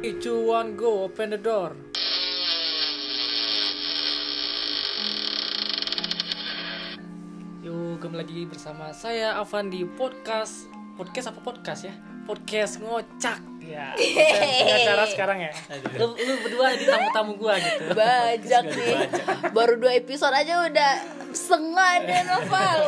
Three, two, one, go. Open the door. Yuk, kembali lagi bersama saya Avan di podcast podcast apa podcast ya? Podcast ngocak ya. Pengacara sekarang ya. Lu, lu berdua di tamu-tamu gua gitu. Bajak nih. Baru dua episode aja udah setengah deh novel.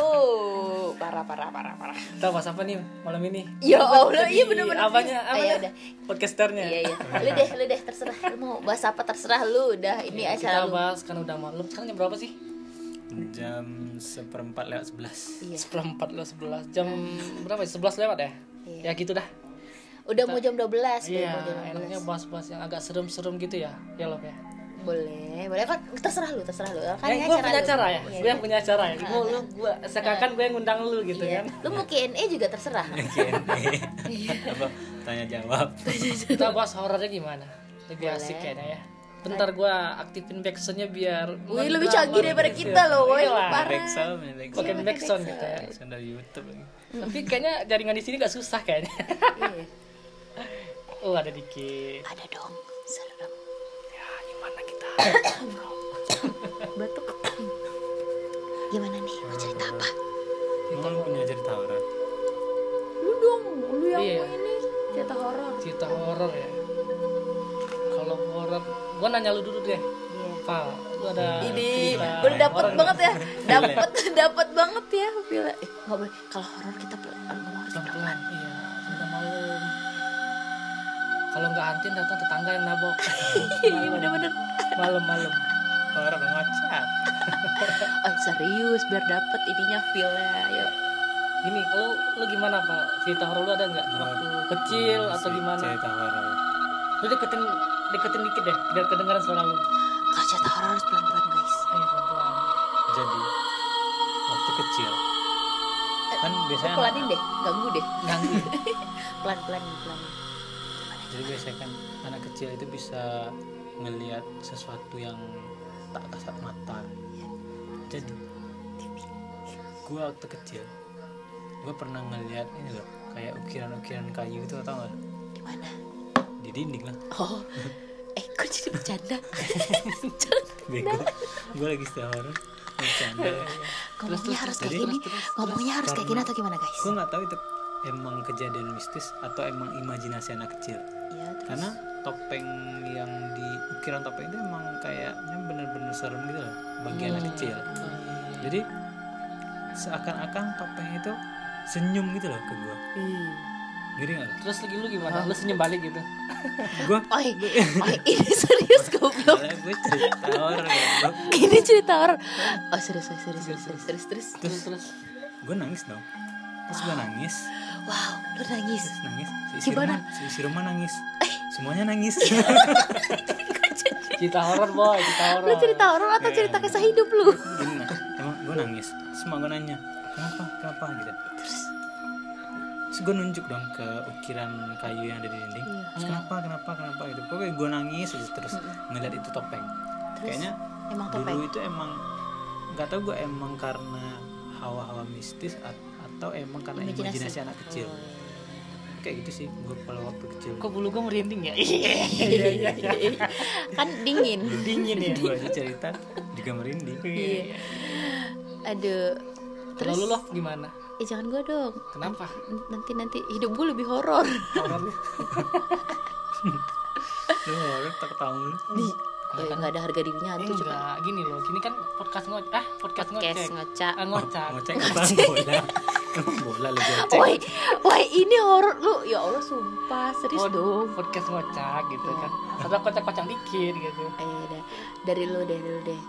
Parah parah parah parah. Kita bahas apa nih malam ini? Ya Allah, iya bener-bener. Apanya? Ah, Apanya? ya udah. Podcasternya. Iya iya. Lu deh, lu deh terserah. Lu mau bahas apa terserah lu. Udah ini Kita acara lu. bahas kan udah malam. Sekarang jam berapa sih? jam seperempat lewat sebelas Iya. Seperempat lo sebelas jam berapa? ya? Sebelas lewat ya? Iya. Ya gitu dah. Udah mau jam 12, udah Iya, mau jam 12. enaknya bahas-bahas yang agak serem-serem gitu ya, ya loh ya. Boleh, boleh kan terserah lu, terserah lu. Kan Eh, ini gue acara punya lu. acara ya, Iya, gue yang punya acara ya. Gue lu gue seakan gue yang ngundang lu gitu iya. kan. Lu mau Q&A juga terserah. apa tanya jawab Kita bahas horornya gimana? Lebih asik kayaknya ya. Bentar gue aktifin backsoundnya biar Wih, lebih canggih daripada kita loh, woi. Iya lah. Parah. backsound ya Pakai backsound backsound gitu ya. backsound dari YouTube lagi Tapi kayaknya jaringan di sini gak susah kayaknya. Iya. oh ada dikit. Ada dong. Serem. Batuk. Gimana nih? Mau cerita apa? emang lu punya cerita horor Lu dong, lu yang Iya. mau ini cerita horor. Cerita horor ya. Kalau horor, gue nanya lu dulu deh. Iya. Val, lu ada Ini udah dapet banget ya, dapet dapet banget ya. Eh, boleh. Kalau horor kita kalau nggak hantin datang tetangga yang nabok Iya bener-bener. malam-malam horor ngocak Oh serius, biar dapet ininya feelnya. Ayo. gini lu lu gimana pak cerita horor lu ada nggak waktu kecil atau gimana cerita horor lu deketin deketin dikit deh biar kedengaran suara lu Kalau cerita horor harus pelan-pelan guys. ayo pelan-pelan jadi waktu kecil kan biasanya Pelanin deh, ganggu deh. ganggu Pelan-pelan, pelan. Jadi biasanya kan anak kecil itu bisa ngelihat sesuatu yang tak kasat mata jadi gua waktu kecil gua pernah ngelihat ini loh kayak ukiran-ukiran kayu itu tau gak Di mana? di dinding lah Oh, eh kok jadi bercanda? bego gua lagi setel horor bercanda Ngomongnya harus kayak gini. Ngomongnya harus kayak gini atau gimana guys? gua nggak tahu itu emang kejadian mistis atau emang imajinasi anak kecil Iya, terus. karena topeng yang di ukiran topeng itu emang kayaknya bener-bener serem gitu loh bagi anak kecil jadi seakan-akan topeng itu senyum gitu loh ke gua Hmm. ngiri nggak lo? terus lagi lu gimana lu senyum balik gitu gua Oi, oi, ini serius goblok. gue cerita horor ya Ini cerita horor. Oh, serius, serius, serius, serius, serius, serius, terus. terus terus gue nangis dong terus gue nangis. Wow, lu nangis. terus nangis. Si, Gimana? Roma si, si Roma nangis. Semuanya nangis. Cerita horor boy cerita horor. Lu cerita horor atau cerita kisah hidup lu? Gini, nah, emang gue nangis. Semua gue nanya kenapa? Kenapa? Gitu. Terus terus gue nunjuk dong ke ukiran kayu yang ada di dinding. Iya. terus kenapa? Kenapa? Kenapa? Gitu. Pokoknya gue nangis aja terus ngeliat itu topeng. Terus? kayaknya emang topeng. dulu itu emang nggak tahu gue emang karena hawa-hawa mistis at- atau emang karena Imajinasi. imajinasi, anak kecil? Oh, kayak gitu sih gue kalau waktu kecil. Kok bulu gue merinding ya? Iya iya iya iya. Kan dingin. dingin ya gue aja cerita. Juga merinding. Iya. Aduh. kalau lu loh gimana? Eh jangan gua dong. kenapa? Nanti nanti. Hidup gue lebih horor. horornya lu horor tak lu. Di Eh, nggak ada harga dirinya Eh, hantu coba. gini loh. Gini kan podcast ngocak ah podcast Podcast ngocak. Ah, ngocak bola Emang bola lu cek Woi, woi ini horor lu. Ya Allah sumpah, serius Oh, dong. podcast ngocak gitu kan ada kocak-kocak dikit gitu Ayo deh. Dari lu deh, dulu deh.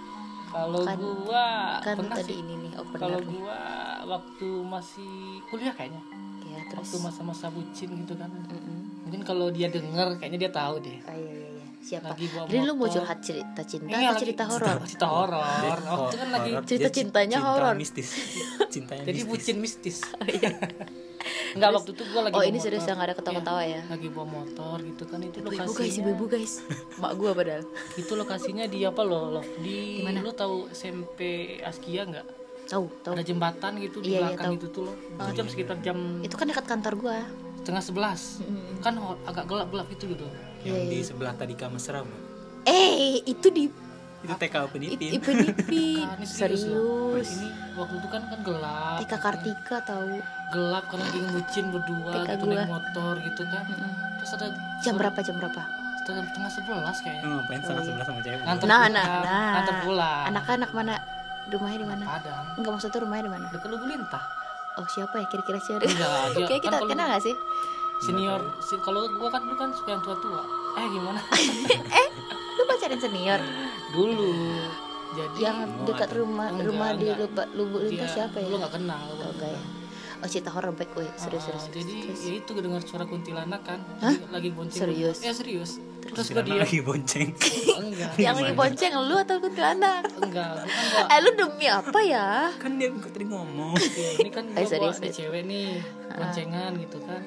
kalau Kan- gua Kan pernah tadi sih ini nih opener kalau gua waktu masih kuliah kayaknya Ya, waktu terus. masa-masa bucin gitu kan Mm-mm. mungkin kalau dia denger kayaknya dia tahu deh Ah, iya, iya, iya. Siapa? Lagi bawa Jadi lu mau motor. curhat cerita cinta Iya, atau cerita horor? cerita horor waktu kan lagi cerita cintanya cinta horor. mistis cintanya jadi mistis. bucin mistis enggak waktu itu gua lagi Oh bawa ini serius yang ada ketawa-tawa ya? lagi bawa motor gitu kan itu Ibu-ibu guys, lokasinya ibu-ibu guys. Mak gua padahal. itu lokasinya di apa loh, loh di Di mana? lu tahu SMP Askia nggak Tahu, tahu. ada jembatan gitu di Iya, iya, belakang tahu. itu tuh loh itu jam sekitar jam Itu kan dekat kantor gua. setengah sebelas kan ho- agak gelap gelap itu gitu yang Iya, di iya. sebelah tadi mesra Bu. Eh, itu di itu TK itu penipin Ipin Ipin. Kan, ini serius. Serius. ini waktu itu kan kan gelap Tika Kartika tahu. gelap karena lagi ngebucin berdua Tika gitu gua. naik motor gitu kan Mm-mm. terus ada Jam berapa jam berapa? setengah setengah sebelas kayaknya Lu ngapain setengah sebelas sama cewek Nganter Nah, pulang, nah, nah. nganter pulang Anak-anak mana? Rumahnya di mana? Padang Enggak maksudnya rumahnya di mana? dekat lu lintah Oh, siapa ya kira-kira siapa? Enggak, Kayak kita kan kalau- kenal gak sih? Senior si, kalau gua kan dulu kan suka yang tua tua eh gimana Lu pacaran senior dulu jadi yang Oh, dekat ada. rumah Enggak, rumah di enggak. Lubuk Lubuk dia- Lintas siapa ya? lu nggak kenal Oh, enggak ya. Oh, cerita horor baik, weh. Serius, Ah, serius. jadi Terus? ya itu dengar suara kuntilanak kan Hah? lagi, bonceng Serius? ya serius terus Kira gua diam lagi bonceng enggak Yang lagi bonceng lu atau kuntilanak? enggak kan gua Eh, lu demi apa ya? kan dia tadi ngomong ini kan Eh, serius, nih serius. cewek nih boncengan gitu kan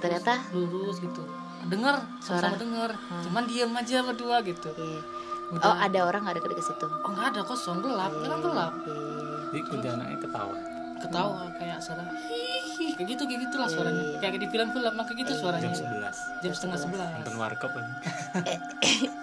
Ternyata lurus gitu dengar Suara? sama dengar cuman diam aja berdua gitu Iya. Udah. Oh, ada orang gak ada ke situ? oh nggak ada kosong gelap memang gelap Iya. jadi ketawa ketawa kayak suara hihi kayak gitu kayak gitulah suaranya Iya. kayak di film-film kayak gitu suaranya jam sebelas jam setengah sebelas nonton warkop kan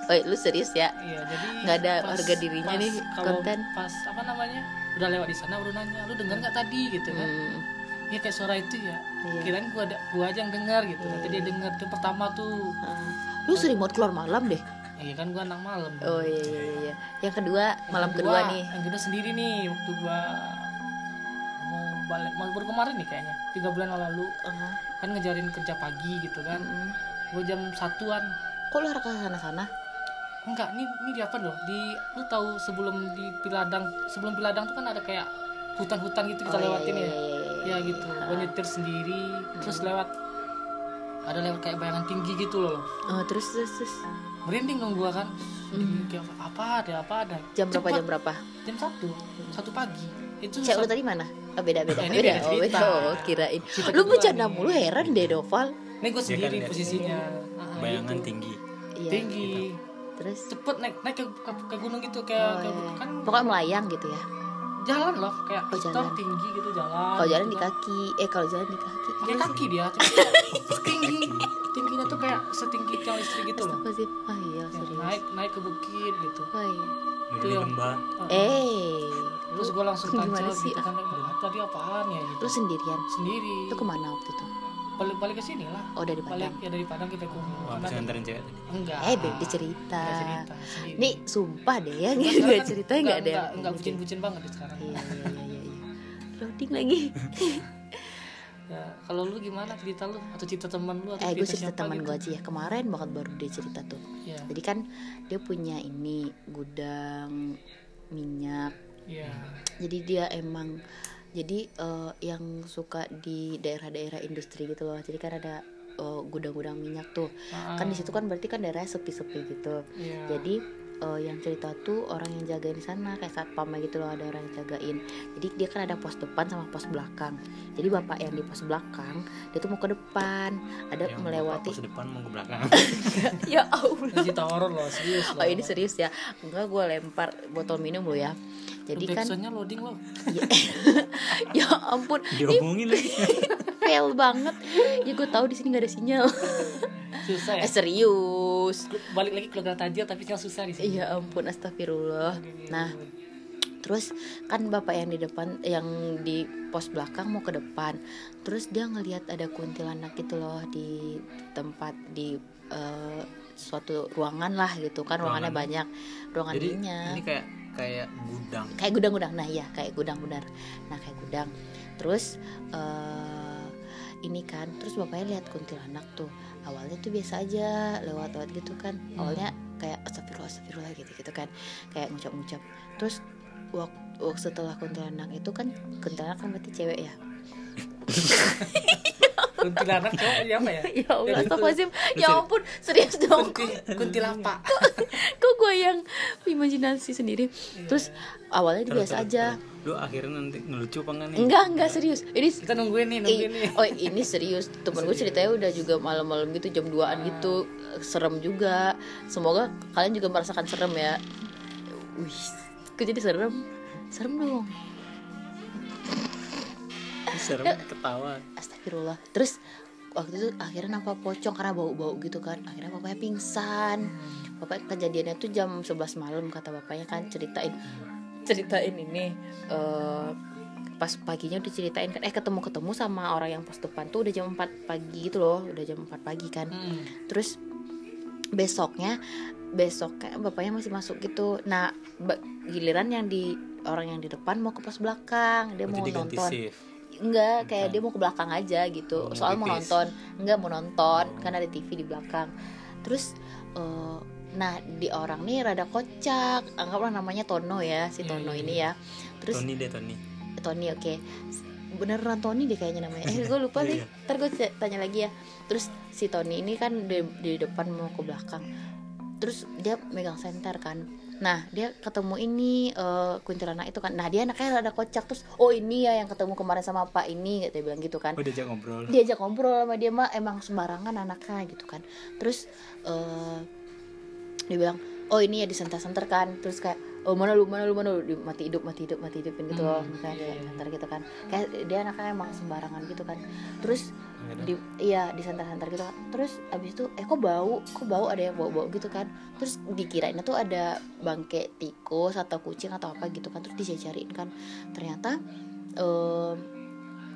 Oh, lu serius ya? iya jadi Nggak ada pas- harga dirinya pas nih, kalau konten. pas apa namanya udah lewat di sana baru nanya lu dengar nggak tadi gitu kan Hmm. Ya kayak suara itu ya Iya. kirain gua ada gua aja yang dengar gitu nanti dia dengar itu pertama tuh Ah. Lu sering banget keluar malam deh. iya kan gua anak malam Oh iya iya iya, iya. Yang kedua Yang malam kedua, nih. yang kedua sendiri nih waktu gua mau balik mau baru kemarin nih kayaknya tiga bulan lalu Aha. kan ngejarin kerja pagi gitu kan Mm. gua jam satuan Kok lu ke sana-sana? enggak ini ini di apa loh di lu tahu sebelum di Piladang sebelum Piladang tuh kan ada kayak hutan-hutan gitu kita Oh, iya, lewatin iya, ya iya, iya, iya. Ya gitu gua nyetir sendiri terus lewat ada lewat kayak bayangan tinggi gitu loh Oh, terus terus terus. merinding dong gua kan kayak apa ada apa ada Jam berapa Cepet. jam berapa? jam satu satu pagi itu Cewek lu tadi mana? Oh, beda beda. Nah, ini beda oh, cerita. Oh, kirain. Lu bercanda mulu heran deh, Doval. ini gua sendiri lihat. posisinya Ah, bayangan gitu. tinggi Iya. tinggi Terus cepet naik naik ke, ke, ke gunung gitu oh, kayak iya, kayak iya. kan pokoknya melayang gitu ya. Jalan loh kayak Oh, jalan. tinggi gitu jalan Kalau jalan gitu di kan. kaki, eh kalau jalan di kaki. pakai kaki dia tinggi tingginya tuh kayak setinggi tiang listrik gitu loh. Oh iya, Ya, serius. naik naik ke bukit gitu Oh, iya. Itu di yang- lembah Ah, Eh, terus gue langsung tancap gitu kan "Ah, tadi apaan ya gitu lu sendirian? sendiri Lu ke mana waktu itu? Balik balik ke sini lah Oh dari balik Padang. ya dari Padang kita ke Wah, bisa nganterin cewek enggak Eh, beda cerita. Cerita sendiri. Nih, sumpah deh ya, Enggak, nggak cerita nggak ada. enggak yang enggak penting. bucin-bucin banget deh sekarang Iya, iya, iya, iya. iya. Loading lagi. ya kalau lu gimana cerita lu atau cerita teman lu atau eh, gue cerita teman gitu? gue aja ya. Kemarin banget baru dia cerita tuh. ya Jadi kan dia punya ini gudang minyak. ya Jadi dia emang jadi eh, yang suka di daerah-daerah industri gitu loh. Jadi kan ada eh, gudang-gudang minyak tuh. Ah, Kan di situ kan berarti kan daerahnya sepi-sepi gitu. ya. Jadi eh, yang cerita tuh orang yang jagain di sana kayak satpamnya gitu loh ada orang yang jagain. Jadi dia kan ada pos depan sama pos belakang. Jadi bapak yang di pos belakang dia tuh mau ke depan, ada yang melewati. pos depan mau ke belakang ya Allah. Ini cerita horor loh serius Oh ini serius ya? Enggak gue lempar botol minum lo ya. Jadi kan Backsoundnya loading lo ya, ya ampun, diomongin lagi fail banget. Ya gue tahu di sini nggak ada sinyal. susah Eh ya serius. balik lagi ke tajir tapi sinyal susah di sini Ya ampun astagfirullah. Nah, terus kan bapak yang di depan yang di pos belakang mau ke depan. Terus dia ngelihat ada kuntilanak gitu loh di tempat di eh, suatu ruangan lah gitu kan ruangannya Ruangan. banyak ruangan jadi ini kayak kayak gudang kayak gudang-gudang nah iya kayak gudang benar nah kayak gudang terus eh ini kan terus bapaknya lihat kuntilanak tuh awalnya tuh biasa aja lewat-lewat gitu kan. Awalnya kayak astagfirullah astagfirullah gitu gitu kan. Kayak ngucap-ngucap. Terus waktu, setelah kuntilanak itu kan kuntilanak kan berarti cewek ya? Kuntilanak cowok ya apa ya? Ya Allah astagfirullahaladzim ya ampun serius dong. kunti kuntilapa. Kok gue yang imajinasi sendiri? Terus awalnya dia Terus, biasa terus, aja. terus. Lu akhirnya nanti ngelucu apa enggak nih? Enggak enggak serius. Ini kita nungguin nih nungguin nih. Eh, oh ini serius. Temen gue ceritanya udah juga malam-malam gitu jam 2an gitu. Serem juga. Semoga kalian juga merasakan serem ya. Wih kok jadi serem? Serem dong. Serem ketawa. Astagfirullah. Terus waktu itu akhirnya nampak pocong karena bau-bau gitu kan. Akhirnya bapaknya pingsan. Bapak kejadiannya tuh jam 11 malam kata bapaknya kan ceritain ceritain ini eh, pas paginya udah ceritain kan eh ketemu ketemu sama orang yang pos depan tuh udah jam 4 pagi gitu loh udah jam 4 pagi kan Hmm. terus besoknya besoknya bapaknya masih masuk gitu nah giliran yang di orang yang di depan mau ke pos belakang dia mau Berarti nonton shift. enggak kayak Bukan. dia mau ke belakang aja gitu Oh, mau soal mau nonton enggak mau nonton Oh. kan ada TV di belakang terus eh, nah di orang nih rada kocak. Anggaplah namanya Tono ya si Iya, Tono iya, ini iya. ya. Terus Tony deh Tony. Tony oke. Beneran Tony deh kayaknya namanya. Eh gue lupa Iya, sih. ntar gue tanya lagi ya. Terus si Tony ini kan di, di depan mau ke belakang. Terus dia megang senter kan. Nah dia ketemu ini eh, kuntilanak itu kan. Nah dia anaknya rada kocak. Terus oh ini ya yang ketemu kemarin sama pak ini dia bilang gitu kan. Oh diajak ngobrol. Diajak ngobrol sama dia mah emang sembarangan anaknya gitu kan. Terus eh dia bilang oh ini ya disentar-sentar kan. Terus kayak oh mana lu mana lu mana lu? Mati hidup mati hidup mati hidupin gitu loh. Hmm, kayak iya, iya. disentar gitu kan. Kayak dia anaknya emang sembarangan gitu kan. Terus ada. di iya disantar-santar gitu. Kan terus abis itu eh kok bau? Kok bau? Ada yang bau-bau gitu kan? Terus dikirainnya tuh ada bangke tikus atau kucing atau apa gitu kan. Terus dicari-cariin kan. Ternyata em,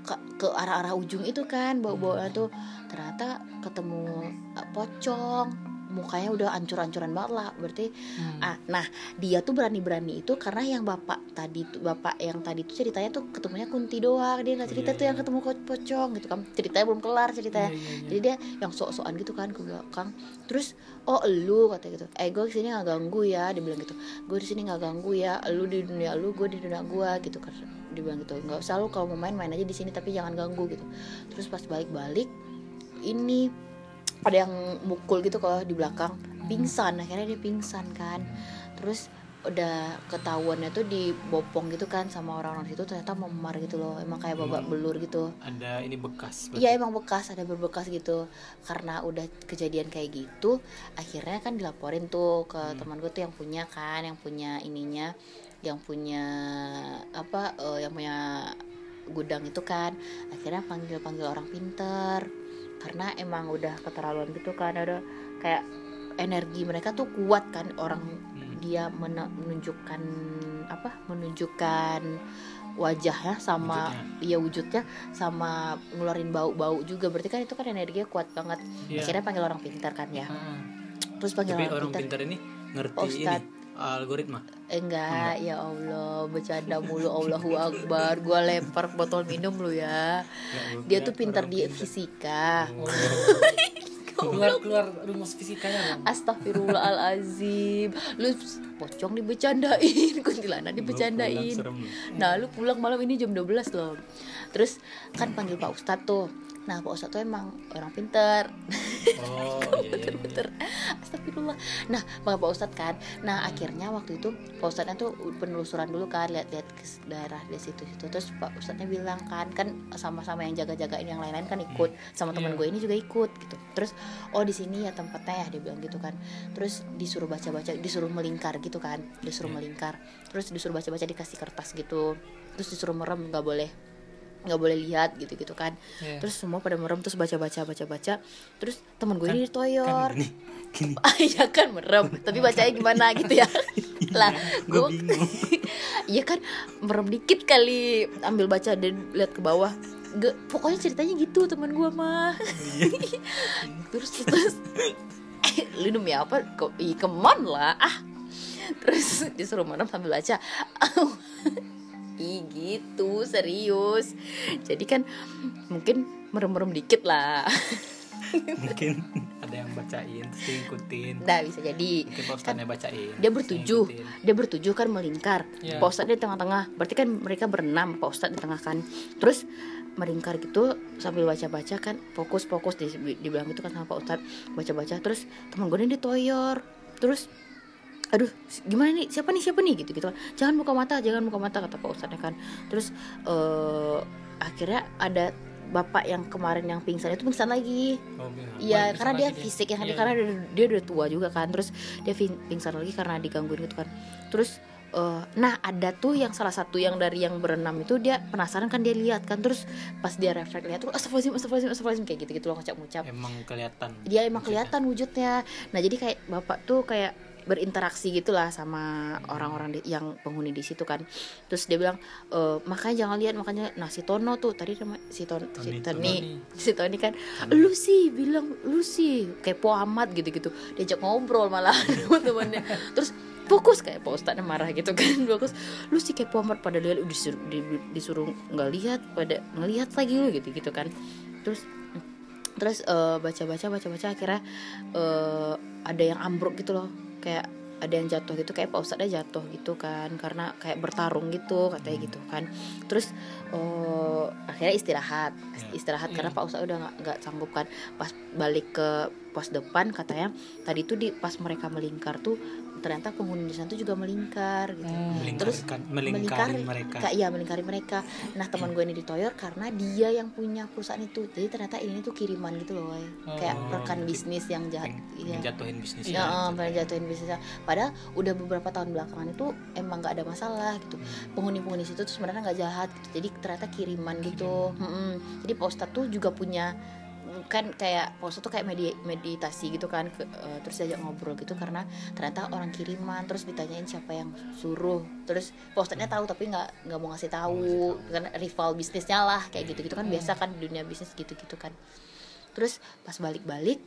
ke, ke arah-arah ujung itu kan bau-baunya tuh. Ternyata ketemu eh, pocong mukanya udah ancur-ancuran banget lah berarti Hmm. ah nah dia tuh berani-berani itu karena yang bapak tadi tuh bapak yang tadi tuh ceritanya tuh ketemunya kunti doang dia nggak Oh, cerita iya, tuh yang iya. ketemu pocong gitu kan ceritanya belum kelar ceritanya Iya, iya, iya. jadi dia yang sok-sokan gitu kan ke belakang terus oh elu kata gitu eh gue ke sini nggak ganggu ya dia bilang gitu gue di sini nggak ganggu ya lu di dunia lu gue di dunia gue gitu kan dia bilang gitu nggak usah lu kalau mau main main aja di sini tapi jangan ganggu gitu terus pas balik-balik ini ada yang mukul gitu kalau di belakang. Pingsan akhirnya dia pingsan kan. Terus udah ketahuannya tuh dibopong gitu kan sama orang-orang situ ternyata memar gitu loh. Emang kayak babak belur gitu. Ada ini bekas Iya emang bekas ada berbekas gitu. Karena udah kejadian kayak gitu akhirnya kan dilaporin tuh ke teman gue tuh yang punya kan yang punya ininya yang punya apa eh, yang punya gudang itu kan. Akhirnya panggil panggil orang pinter karena emang udah keterlaluan gitu kan ada kayak energi mereka tuh kuat kan orang Hmm. dia menunjukkan apa menunjukkan wajahnya sama Wujudnya. ya wujudnya sama ngeluarin bau-bau juga berarti kan itu kan energinya kuat banget Iya. akhirnya panggil orang pintar kan ya Heeh. terus panggil tapi orang, orang pintar pintar ini ngerti Pak ini Ustadz. Algoritma? Eh, enggak. ya Allah bercanda mulu Allahu Akbar. Gua lempar botol minum lu ya. Gua dia tuh pintar di fisika. Keluar keluar rumus fisikanya bang? Astagfirullahalazim. Lu pocong dibecandain Kuntilanak dibecandain. Nah lu pulang malam ini jam 12 loh. Terus kan panggil Pak Ustadz tuh Nah Pak Ustadz tuh emang orang pinter. Oh iya iya, iya. Astagfirullah. Nah panggil Pak Ustadz kan. Nah akhirnya waktu itu Pak Ustadznya tuh penelusuran dulu kan Lihat-lihat ke daerah di situ-situ. Terus Pak Ustadznya bilang kan Kan sama-sama yang jaga-jagain yang lain-lain kan ikut. Sama teman Iya. gue ini juga ikut gitu. Terus oh di sini ya tempatnya ya dia bilang gitu kan. Terus disuruh baca-baca Disuruh melingkar gitu kan Disuruh Iya. melingkar. Terus disuruh baca-baca dikasih kertas gitu. Terus disuruh merem nggak boleh nggak boleh lihat gitu gitu kan. Iya. terus semua pada merem terus baca baca baca baca terus teman gue Kan- ini ditoyor kan Iya kan merem. Tapi bacanya gimana gitu ya? Lah gue iya kan merem dikit kali. Ambil baca dan lihat ke bawah. Gak, pokoknya ceritanya gitu teman gue mah. Terus terus. Lu demi apa? Kok ih kemon lah. Ah. Terus disuruh merem sambil baca ih gitu serius. Jadi kan mungkin merem-merem dikit lah. Mungkin ada yang bacain terus dia ngikutin. Nah bisa jadi. Mungkin ustadznya bacain dia bertujuh. dia bertujuh kan melingkar. Pak ustadz di tengah-tengah. Berarti kan mereka berenam pak ustadz di tengah kan. Terus melingkar gitu sambil baca-baca kan fokus fokus di, dibilang gitu kan sama pak ustadz. Baca-baca terus teman gue ini ditoyor. Terus aduh gimana nih siapa nih siapa nih gitu gitu kan jangan buka mata jangan buka mata kata pak ustadznya kan terus eh akhirnya ada bapak yang kemarin yang pingsan itu pingsan lagi oh. Iya, bisa karena dia fisik ya, Iya. karena dia, dia udah tua juga kan. Terus dia ping- pingsan lagi karena digangguin gitu kan. Terus eh, nah ada tuh yang salah satu yang dari yang berenam itu dia penasaran kan dia lihat kan terus pas dia refleks lihat tuh astagfirullahaladzim astagfirullahaladzim astagfirullahaladzim kayak gitu gitu loh ngucap ngucap emang kelihatan dia emang wujudnya. kelihatan wujudnya nah jadi kayak bapak tuh kayak berinteraksi gitulah sama orang-orang yang penghuni di situ kan. Terus dia bilang e, makanya jangan lihat makanya nah si Tono tuh tadi nama si Ton si Tony, Tony Tony. si Tony kan lu sih bilang lu sih kepo amat gitu gitu diajak ngobrol malah sama temannya terus fokus kayak Pak Ustadz marah gitu kan fokus. Lu sih kepo amat pada lihat disuruh, di- disuruh nggak lihat pada ngelihat lagi lu gitu gitu kan. Terus terus eh, baca-baca baca-baca akhirnya eh, ada yang ambruk gitu loh kayak ada yang jatuh gitu kayak Pak Ustadz jatuh gitu kan karena kayak bertarung gitu katanya gitu kan. Terus eh, akhirnya istirahat. Istirahat karena Pak Ustadz udah nggak nggak sanggup kan. Pas balik ke pos depan katanya tadi tuh di pas mereka melingkar tuh ternyata penghuni di sana tuh juga melingkar gitu terus melingkarkan melingkari mereka Kak, iya melingkari mereka nah teman gue ini ditoyor karena dia yang punya perusahaan itu jadi ternyata ini tuh kiriman gitu loh woy. kayak Oh, rekan bisnis yang jahat iya menjatuhin bisnis Ya, eh, pengen jatuhin bisnisnya. Padahal udah beberapa tahun belakangan itu emang nggak ada masalah gitu. Penghuni-penghuni situ tuh sebenarnya nggak jahat gitu. Jadi ternyata kiriman gitu. Mm-mm. Jadi Pak Ustadz tuh juga punya kan kayak Ustadz tuh kayak medi- meditasi gitu kan ke- eh, terus diajak ngobrol gitu karena ternyata orang kiriman terus ditanyain siapa yang suruh terus Pak Ustadznya tahu tapi nggak nggak mau ngasih tahu kan rival bisnisnya lah kayak gitu gitu kan biasa kan di dunia bisnis gitu gitu kan. Terus pas balik-balik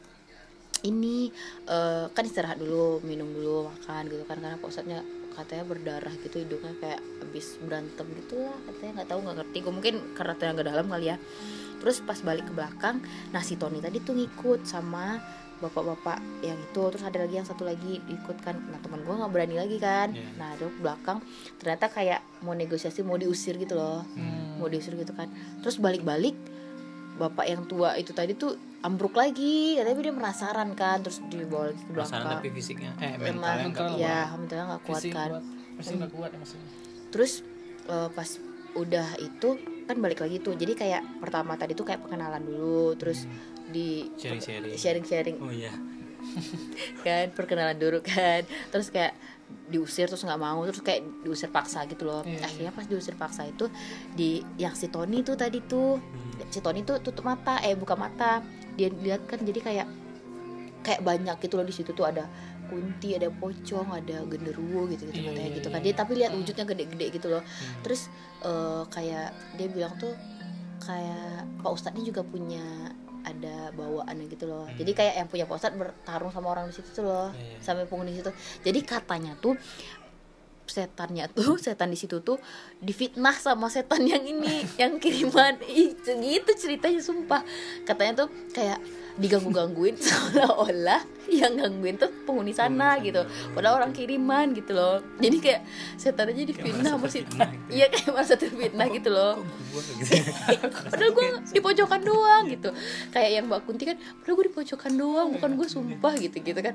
ini eh, kan istirahat dulu minum dulu makan gitu kan karena pak ustadznya katanya berdarah gitu hidungnya kayak habis berantem gitu lah katanya nggak tahu nggak ngerti. Gue mungkin karena tenaga dalam kali ya terus pas balik ke belakang nah si Tony tadi tuh ngikut sama bapak-bapak yang itu terus ada lagi yang satu lagi ikut kan nah teman gue nggak berani lagi kan Iya. nah dia ke belakang ternyata kayak mau negosiasi mau diusir gitu loh Hmm. mau diusir gitu kan terus balik-balik bapak yang tua itu tadi tuh ambruk lagi katanya dia penasaran kan terus dibawa lagi ke belakang tapi fisiknya eh mentalnya mental. ya mentalnya nggak kuat kan kuat. Pasti nggak kuat ya maksudnya. terus eh, pas udah itu kan balik lagi tuh. Jadi kayak pertama tadi tuh kayak perkenalan dulu terus di sharing sharing sharing sharing oh iya. Kan perkenalan dulu kan. Terus kayak diusir terus nggak mau terus kayak diusir paksa gitu loh. Iya, iya. akhirnya pas diusir paksa itu di yang si Tony tuh tadi tuh si Tony tuh tutup mata eh buka mata. Dia lihat kan jadi kayak kayak banyak gitu loh di situ tuh ada kunti ada pocong ada genderuwo gitu gitu Iya, katanya iya, gitu iya, kan. dia iya. tapi lihat wujudnya gede-gede gitu loh. Terus eh, kayak dia bilang tuh kayak Pak Ustadz ini juga punya ada bawaannya gitu loh. Jadi kayak yang punya Pak Ustadz bertarung sama orang di situ tuh loh Iya, iya. sampai penghuni situ. Jadi katanya tuh setannya tuh setan di situ tuh difitnah sama setan yang ini yang kiriman. Ih gitu ceritanya sumpah. Katanya tuh kayak diganggu gangguin seolah-olah yang gangguin tuh penghuni sana gitu. Padahal orang kiriman gitu loh. Jadi kayak setan aja difitnah terfitnah gitu ya. iya kayak merasa terfitnah gitu loh. Gua gitu. padahal gue di pojokan doang gitu. Kayak yang mbak Kunti kan padahal gue di pojokan doang bukan gue sumpah gitu gitu kan.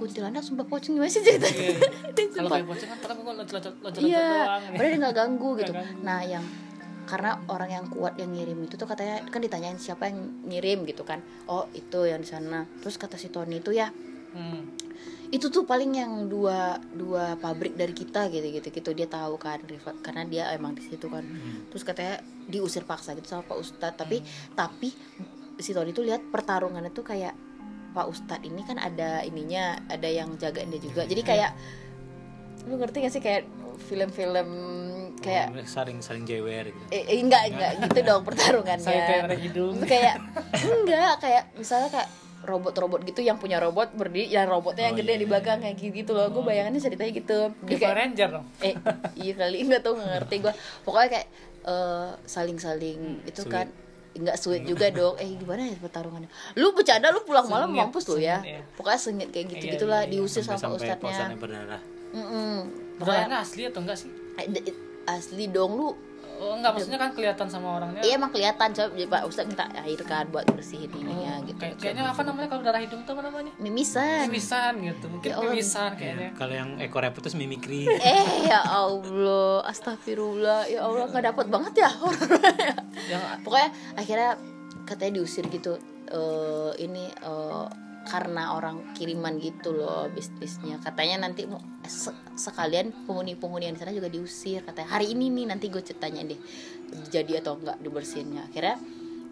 Kuntilanak sumpah pocong gimana sih ceritanya? Dia Kalau kayak bocah kan padahal gue loncat-loncat loncat iya doang. padahal dia nggak ganggu gitu. Nah yang karena orang yang kuat yang ngirim itu tuh katanya kan ditanyain siapa yang ngirim gitu kan. Oh itu yang di sana. Terus kata si Tony itu ya Hmm. itu tuh paling yang dua dua pabrik dari kita gitu gitu gitu. Dia tahu kan karena dia emang di situ kan. Terus katanya diusir paksa gitu sama Pak Ustadz. Tapi tapi si Tony tuh lihat pertarungannya tuh kayak Pak Ustadz ini kan ada ininya ada yang jagain dia juga. Jadi kayak lu ngerti gak sih kayak film-film kayak Oh, saling saling jewer gitu? Eh, eh, enggak enggak. gitu dong pertarungannya. Saya kayak ada hidung. kayak enggak kayak misalnya kayak robot-robot gitu yang punya robot berdiri yang robotnya yang Oh, gede iya, di belakang kayak gitu, gitu loh gue bayangannya ceritanya gitu. Dia Kayak Ranger dong. eh iya kali nggak tahu nggak ngerti gue pokoknya kayak eh, saling-saling itu Sweet. kan nggak sweet juga dong. Eh gimana ya pertarungannya? Lu bercanda lu pulang malam Sengit, mampus lu ya. iya. pokoknya sengit kayak gitu Iya, gitulah iya, iya. diusir sampai sama sampai ustadznya Pokoknya Berdarahnya asli atau enggak sih? eh, asli dong lu Oh, enggak, maksudnya kan kelihatan sama orangnya. iya emang kelihatan coba jadi pak ustadz minta air kan buat bersihin ininya Oh, gitu kayak- kayaknya apa namanya kalau darah hidung tuh apa namanya? mimisan Mimisan gitu. Mungkin Ya mimisan kayaknya. kalau yang ekornya putus mimikri Eh ya Allah, astagfirullah, ya Allah nggak dapat banget ya Yang Pokoknya akhirnya katanya diusir gitu. Eh ini eh, karena orang kiriman gitu loh bisnisnya. Katanya nanti sekalian penghuni-penghuni yang di sana juga diusir. Katanya hari ini nih nanti gue ceritanya deh jadi atau enggak dibersihinnya. Akhirnya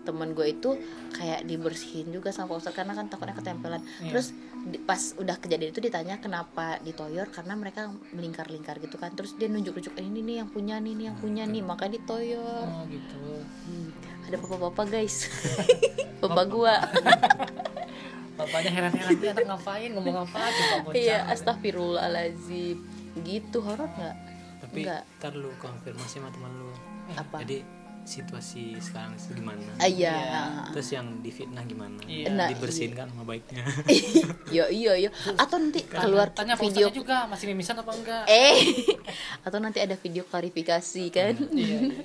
temen gue itu kayak dibersihin juga sama Pak Ustadz karena kan takutnya ketempelan. Iya. terus di- pas udah kejadian itu ditanya kenapa ditoyor karena mereka melingkar-lingkar gitu kan. Terus dia nunjuk-nunjuk "Eh, ini nih yang punya nih ini yang punya nih makanya ditoyor. Oh gitu. Hmm, ada bapak-bapak guys. Bapak gua bapaknya heran-heran dia anak ngapain? Ngomong apa coba bocah? Iya astagfirullahalazim gitu horor nggak? Tapi Enggak. ntar lu konfirmasi sama teman lu. Apa? jadi situasi sekarang itu gimana? Ah, iya. Terus yang difitnah gimana? Iya. Nah, dibersihin kan sama baiknya. Iya iya iya. Atau nanti keluar tanya video juga masih mimisan apa enggak? Eh atau nanti ada video klarifikasi kan? Iya, iya.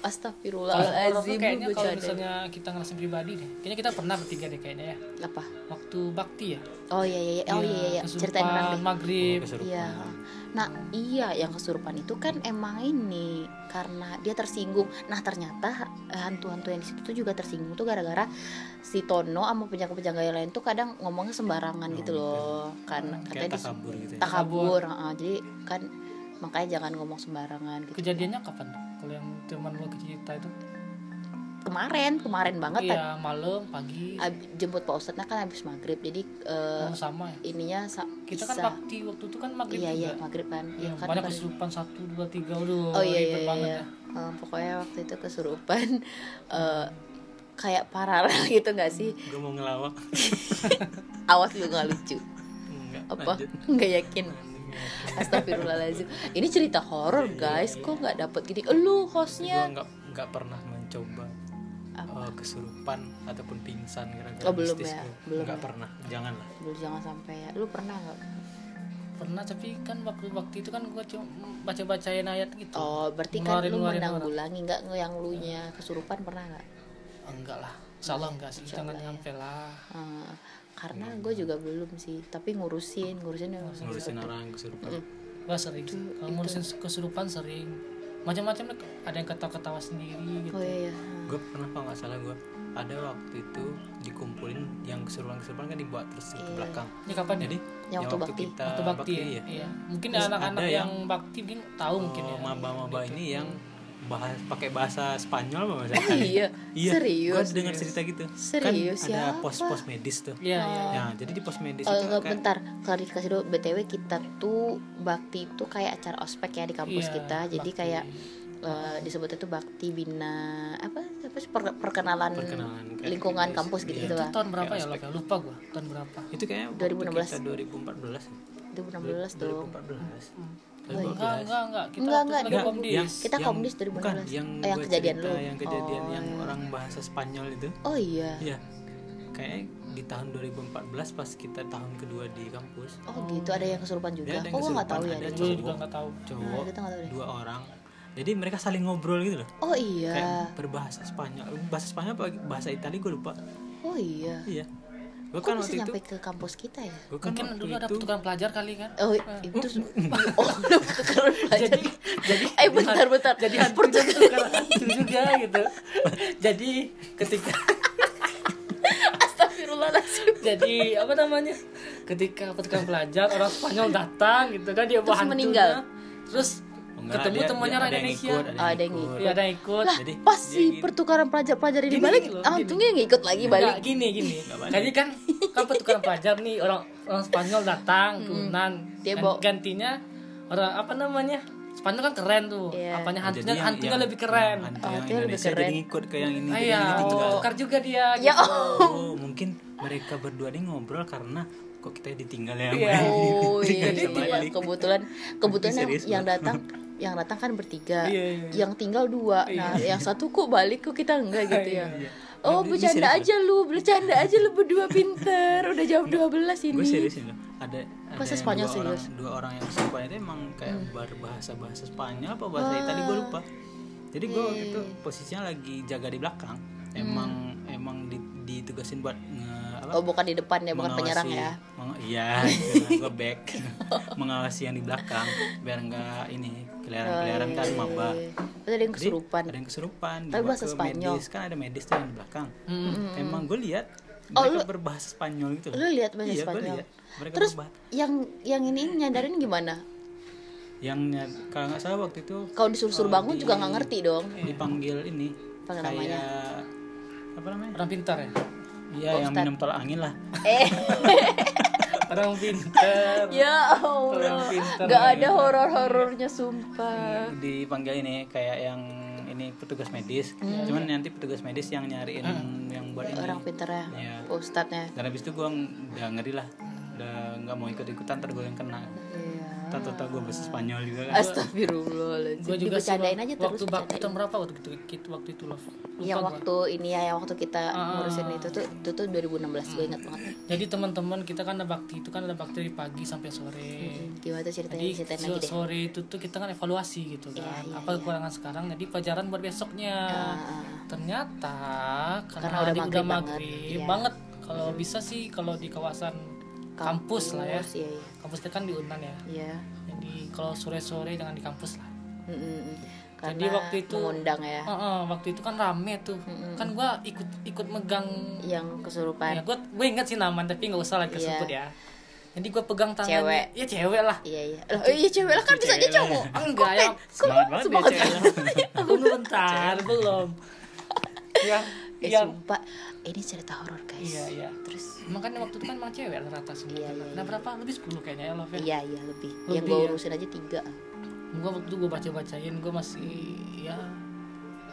Tuh astagfirullahalazim kayaknya kalau misalnya kita ngerasain pribadi deh kayaknya kita pernah bertiga deh kayaknya ya apa waktu bakti ya oh iya iya iya. oh iya iya, iya. ceritain deh maghrib Oh. Iya. Nah, iya yang kesurupan itu kan emang ini karena dia tersinggung. Nah, ternyata eh, hantu-hantu yang di situ tuh juga tersinggung tuh gara-gara si Tono sama penjaga-penjaga yang lain tuh kadang ngomongnya sembarangan gitu loh. Kan kayak katanya takabur gitu ya. takabur, heeh. jadi kan makanya jangan ngomong sembarangan gitu. kejadiannya kapan tuh kalau yang teman lo cerita itu? Kemarin, kemarin banget tadi. iya malam pagi. Ab- jemput Pak Ustadz kan habis maghrib. Jadi eh, oh, sama ya? ininya sa- kita kan bakti waktu itu kan maghrib Iya, juga. iya, maghrib kan. Iya, Iya, kan banyak kan- kesurupan satu dua tiga. Udah oh iya iya, iya, banget iya. ya. Eh, pokoknya waktu itu kesurupan. Eh, kayak paralel gitu nggak sih? Gue mau ngelawak. Awas lu nggak lucu. Enggak apa? lanjut. Nggak yakin Astagfirullahaladzim. Ini cerita horor guys. Kok nggak dapet gini? Lu gue hostnya nggak nggak pernah mencoba eh, kesurupan ataupun pingsan gara-gara Oh, belum mistis ya? Belum nggak ya? pernah. Janganlah Dulu jangan sampai ya. Lu pernah nggak? pernah tapi kan waktu waktu itu kan gua cuma baca bacain ayat gitu. Oh berarti kan lu menanggulangi nggak Yang lu nya? Kesurupan pernah nggak? enggak lah salah enggak sih? Jangan ya. nyampe lah. Eh, karena gue juga belum sih Tapi ngurusin Ngurusin yang ngurusin. Orang yang kesurupan. Gua sering kalau ngurusin kesurupan sering. Macam-macam ada yang ketawa-ketawa sendiri gitu. Oh iya iya. Gue pernah kalau nggak salah gue ada waktu itu dikumpulin yang kesurupan kesurupan kan dibawa terus ke belakang. Ini kapan ya? Jadi Yang waktu bakti. kita waktu bakti, ya? ya iya. Mungkin anak-anak yang, yang- bakti mungkin tahu mungkin ya. Oh, maba-maba Gitu. ini yang bahas pakai bahasa Spanyol apa bahasa Oh iya iya Serius. gue dengar cerita gitu. Serius, kan ada siapa? pos-pos medis tuh. Iya iya ya jadi di pos medis Eh, itu nggak, kayak bentar klarifikasi dulu. Btw kita tuh bakti itu kayak acara ospek ya di kampus Iya, kita. Jadi bakti. kayak eh, disebutnya tuh bakti bina apa apa sih per- perkenalan, Perkenalan, kayak lingkungan gitu. kampus gitu gitu itu lah. tahun berapa ya lo lupa gua tahun berapa. Itu kayaknya 2016. kita 2014 2016 tuh. 2014 enggak enggak enggak. Kita Enggak, enggak, lagi komdis. Yang Kita yang- komdis 2016. bukan, yang, Oh, yang kejadian cerita, lu. yang kejadian Oh, yang iya. orang bahasa Spanyol itu. Oh iya. Iya. Kayaknya di tahun 2014 pas kita tahun kedua di kampus. Oh gitu. Ada yang kesurupan juga? Dia ada yang kok gua nggak tahu ya ada cowok. juga nggak tahu. Cowok Nah, kita nggak tahu deh. dua orang. Jadi mereka saling ngobrol gitu loh. Oh iya. Kayak berbahasa Spanyol. Bahasa Spanyol apa bahasa Italia gue lupa. Oh iya. Iya gue kok kan bisa waktu itu nyampe ke kampus kita ya gue kan mungkin dulu ada itu pertukaran pelajar kali kan Oh itu oh pertukaran pelajar. jadi jadi eh bentar bentar. jadi hantu juga gitu jadi ketika Astagfirullahaladzim. jadi apa namanya ketika pertukaran pelajar orang Spanyol datang gitu kan dia bawa Terus meninggal? terus enggak, ketemu dia- temannya dia- orang ada yang Indonesia ikut, Oh, ada yang ikut. Iya ada yang ikut Lah Jadi, pas si gini. pertukaran pelajar-pelajar ini balik, loh, hantunya nggak ikut lagi balik. Enggak, gini gini jadi kan kan pertukaran pelajar nih orang orang Spanyol datang turunan Dia Gan- bawa- gantinya orang apa namanya Spanyol kan keren tuh Iya. apanya Oh, hantunya yang- hantunya yang- lebih keren yang hantu Oh, yang hantunya lebih Indonesia keren. jadi ngikut ke yang ini Ah, jadi iya ini tinggal. tukar juga dia Ya gitu. oh mungkin mereka berdua ini ngobrol karena kok kita ditinggal yang Iya. lain. Oh iya, Jadi iya. balik. kebetulan kebetulan yang, yang datang yang datang kan bertiga, Iya, iya. yang tinggal dua. Nah, yang satu kok balik kok kita enggak gitu ya. Iya. Oh, bercanda aja lu, bercanda aja lu berdua pinter. Udah jam 12 gue ini. serius ini ada ada Bahasa Spanyol dua serius? orang dua orang yang Spanyol itu emang kayak Hmm. berbahasa bahasa Spanyol apa bahasa Italia gue lupa jadi gue waktu itu posisinya lagi jaga di belakang emang emang di- ditugasin buat nge, apa Oh, bukan di depan ya, bukan penyerang ya. meng- iya gue back mengawasi yang di belakang biar enggak ini keliaran-keliaran kan maba. Terus ada yang Jadi, kesurupan. ada yang kesurupan Tapi bahasa ke Spanyol. medis. Kan ada medis tuh yang di belakang. Hmm. emang gue lihat Oh, mereka lu- berbahasa Spanyol gitu. lu lihat bahasa iya, Spanyol? lihat. mereka terus berbahasa yang yang ini nyadarin gimana? Yang kalau nggak salah waktu itu kalau disuruh-suruh Oh, bangun di- juga nggak ngerti dong. Dipanggil ini. Apa kayak namanya? apa namanya? Orang pintar ya? Iya yang Ustad. minum tolak angin lah. Eh orang pintar. Ya Orang Allah pintar nggak ya. ada horor-horornya sumpah. Dipanggil ini kayak yang ini petugas medis. Cuman nanti petugas medis yang nyariin yang buat ini. orang pintar ya Iya. ustadznya dan habis itu gue udah ngeri lah. Udah nggak mau ikut ikutan yang kena. Iya tak tahu gue bahasa Spanyol juga kan. Astagfirullahaladzim. Gue juga sih aja terus waktu bakti bercandain. tahun berapa waktu itu kita waktu itu loh lupa gua. waktu ini ya yang waktu kita Ah. ngurusin itu tuh itu tuh 2016 gue ingat banget. Jadi teman-teman kita kan ada bakti itu kan ada bakti dari pagi sampai sore. Gimana tuh ceritanya? Jadi ceritain so- lagi deh. sore itu tuh kita kan evaluasi gitu kan. Iya, iya, apa kekurangan sekarang? Jadi pelajaran buat besoknya. Ah, ternyata karena, Karena udah maghrib udah banget, maghrib iya. banget. kalau bisa sih kalau di kawasan kampus, lah ya. Kampus, iya iya. Kampus kita kan di Unan ya. Iya. Jadi kalau sore-sore jangan di kampus lah. Mm, mm, mm. karena Jadi waktu itu- mengundang ya. Heeh, waktu itu kan rame tuh. Kan gua ikut ikut megang yang kesurupan. Ya gue gue inget sih namanya tapi nggak usah lagi kesebut ya. Jadi gue pegang tangannya. Cewek. ya cewek lah. Iya iya. Loh, iya cewek lah kan bisa aja cowok. Enggak ya. semangat banget dia cewek. tunggu bentar belum. Yang eh yang sumpah. Ini cerita horor guys. Iya iya. Terus? Makanya waktu itu kan emang cewek rata semua Iya, iya, nah berapa? Lebih 10 kayaknya ya love ya? Iya iya lebih, Lebih yang gue ya? urusin aja tiga. Gue waktu itu gue baca bacain gue masih ya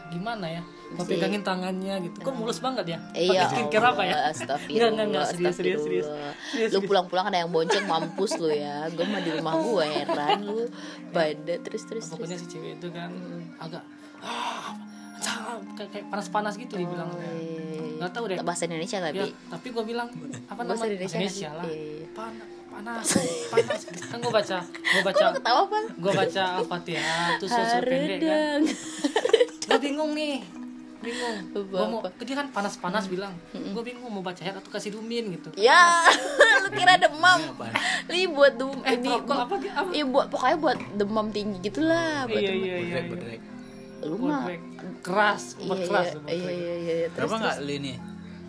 gimana ya? Gue Masih- pegangin tangannya gitu. Kok mulus banget ya? Eh, iya pakai skincare apa ya? Astagfirullah, Enggak, enggak, enggak, serius, serius, serius. Lu pulang-pulang ada yang bonceng mampus lu ya. Gue mah di rumah gue heran lu. Pada terus terus terus. pokoknya si cewek itu kan agak ah, kayak, kayak panas-panas gitu dibilang. Eh, nggak tahu deh. Bahasa Indonesia ya, tapi tapi gue bilang apa Bahasa nama? Indonesia Indonesia kan? lah Iya. Pan- panas panas. Kan gue baca gue baca. Ketawa apa? gue baca al-fatihah terus susu pendek kan. gue bingung nih bingung. Apa- gue mau apa? dia kan panas-panas bilang. Gue bingung mau baca ayat atau kasih dumin gitu. Ya, lu kira demam. Li buat demam eh apa apa? Iya buat pokoknya buat demam tinggi gitulah buat iya demam. iya iya. Lu mah keras iya iya keras iya iya iya, iya. Terus, Kenapa nggak lu ini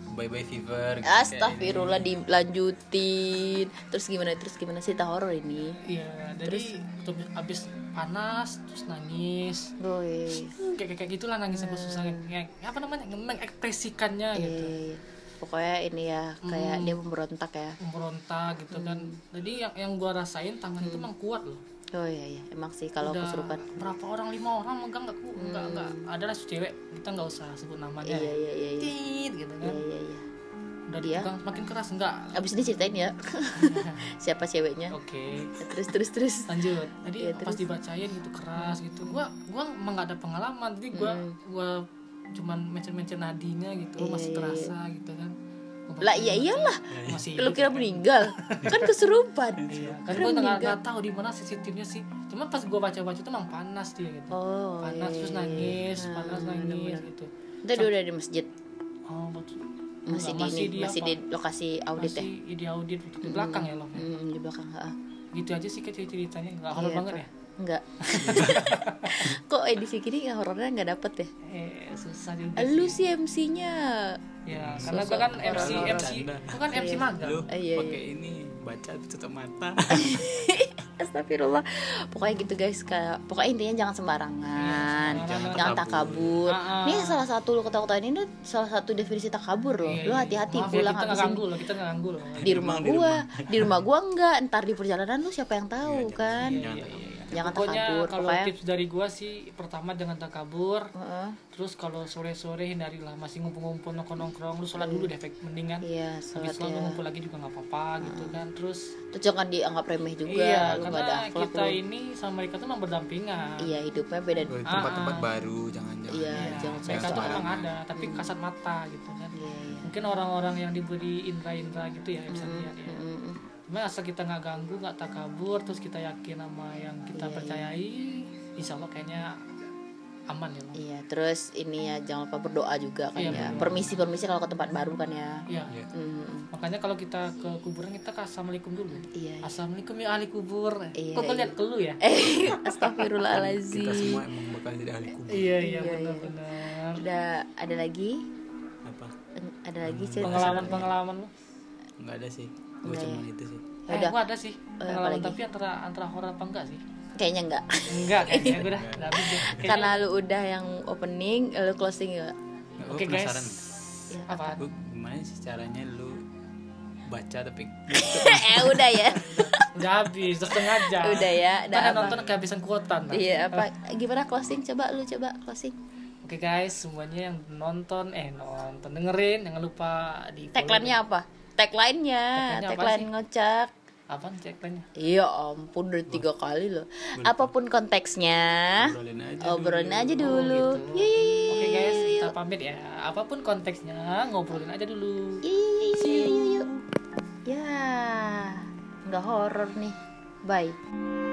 bye bye fever gitu, Astagfirullah dilanjutin. Terus gimana? Terus gimana sih horor ini? Iya, jadi abis panas terus nangis. Gue. Kayak kayak gitulah nangis aku susah kayak apa namanya mengekspresikannya Iya, gitu. iya, iya. Pokoknya ini ya kayak Hmm. dia memberontak ya. Memberontak gitu kan. Jadi yang yang gua rasain tangan itu emang kuat loh. Oh iya iya, emang sih kalau Udah kesurupan. berapa orang lima orang megang nggak ku nggak nggak ada lah cewek kita nggak usah sebut namanya. Iya ya. iya iya iya. Tit gitu Iya kan. iya iya. Udah Dia? dipegang semakin keras enggak. Abis ini ceritain ya siapa ceweknya. Oke. Terus terus terus. lanjut jadi Iya, pas dibacain gitu keras gitu gua gua emang gak ada pengalaman jadi gua gua cuman mencet-mencet nadinya gitu Hmm. Iya, masih iya, terasa gitu kan Lah bacain, iya iyalah. masih Lu hidup kira kan. meninggal? Kan kesurupan. iya kan gua nggak tahu di mana sensitifnya sih cuma pas gua baca-baca itu emang panas dia gitu Oh. panas iya, terus iya, nangis iya. panas Ah, nangis gitu Itu dia udah di masjid. oh betul Masih Enggak, di ini, masih apa? di lokasi audit ya. masih di audit di belakang ya loh Hmm, di belakang, heeh. gitu aja sih kayak ceritanya nggak horor Iya, banget ya Enggak. Kok edisi gini horornya nggak dapet ya? eh susah juga Lu sih MC-nya. Ya karena gua kan MC. MC gua kan MC Iya. magang lu Ah, iya, pakai ini baca tutup mata Astagfirullah. Pokoknya gitu guys, kayak pokoknya intinya jangan sembarangan. Iya, jangan jangan takabur. Ah, ah. Ini salah satu lu ketawa-ketawain ini salah satu definisi takabur loh. Iya, Lu iya. hati-hati ya, pulang kita nggak habis ini. ganggu loh kita nggak ganggu loh Di rumah di gua, di rumah gua enggak, ntar di perjalanan lu siapa yang tahu kan? Iya, iya, iya. Jangan pokoknya takabur, kalau pokoknya- tips dari gua sih pertama jangan takabur Heeh. terus kalau sore-sore hindarilah masih ngumpul-ngumpul nongkrong-nongkrong lu sholat dulu deh mendingan Iya, habis sholat sholat lu ya. ngumpul lagi juga nggak apa-apa gitu kan. Terus Terus jangan dianggap remeh juga, iya lu karena ada akhlak kita lu. ini sama mereka tuh memang berdampingan. Iya, hidupnya beda. Ke tempat-tempat Ah, ah. baru jangan-jangan. Iya, Iya, jangan mereka tuh memang ada tapi kasat mata gitu kan. Iya, iya. mungkin orang-orang yang diberi indra-indra gitu ya bisa lihat ya Cuma asal kita nggak ganggu, nggak takabur, terus kita yakin sama yang kita Iya, percayai, insya Allah kayaknya aman ya. Bang. Iya, terus ini ya jangan lupa berdoa juga kan Iya, ya. berdoa. Permisi-permisi kalau ke tempat baru kan ya. Iya. Iya. Mm, Makanya kalau kita ke kuburan kita ke assalamualaikum dulu. Iya. iya. Assalamualaikum ya ahli kubur. Iya, Kok iya. kalian kelu ya? Eh, kita astagfirullahalazim. semua emang bakal jadi ahli kubur Iya iya Iya, iya. benar-benar. Udah ada lagi? apa ada lagi cerita pengalaman pengalaman lu nggak ada sih gue Enggak cuma ya? itu sih. Eh, Udah. gua ada sih. Eh, pengalaman tapi antara antara horor apa enggak sih? Kayaknya enggak. Enggak kayaknya gue udah Kayaknya- karena lu udah yang opening lu closing ya Oke gue guys. Ya, apa? Gue gimana sih caranya lu baca tapi eh udah ya. Udah habis udah setengah jam. Udah ya udah apa? nonton kehabisan kuota ntar. iya apa? Gimana closing? Coba lu coba closing. Oke guys, semuanya yang nonton eh nonton dengerin jangan lupa di tagline-nya apa tagline-nya apa tagline sih? ngocak Apaan tagline-nya? Iya ampun udah tiga kali loh Apa pun konteksnya obrolin aja Obrolin aja Oh, dulu gitu. Oke guys, kita pamit ya. Apa pun konteksnya, ngobrolin aja dulu. yuk, yuk, yuk, yuk. Ya Nggak horor nih Bye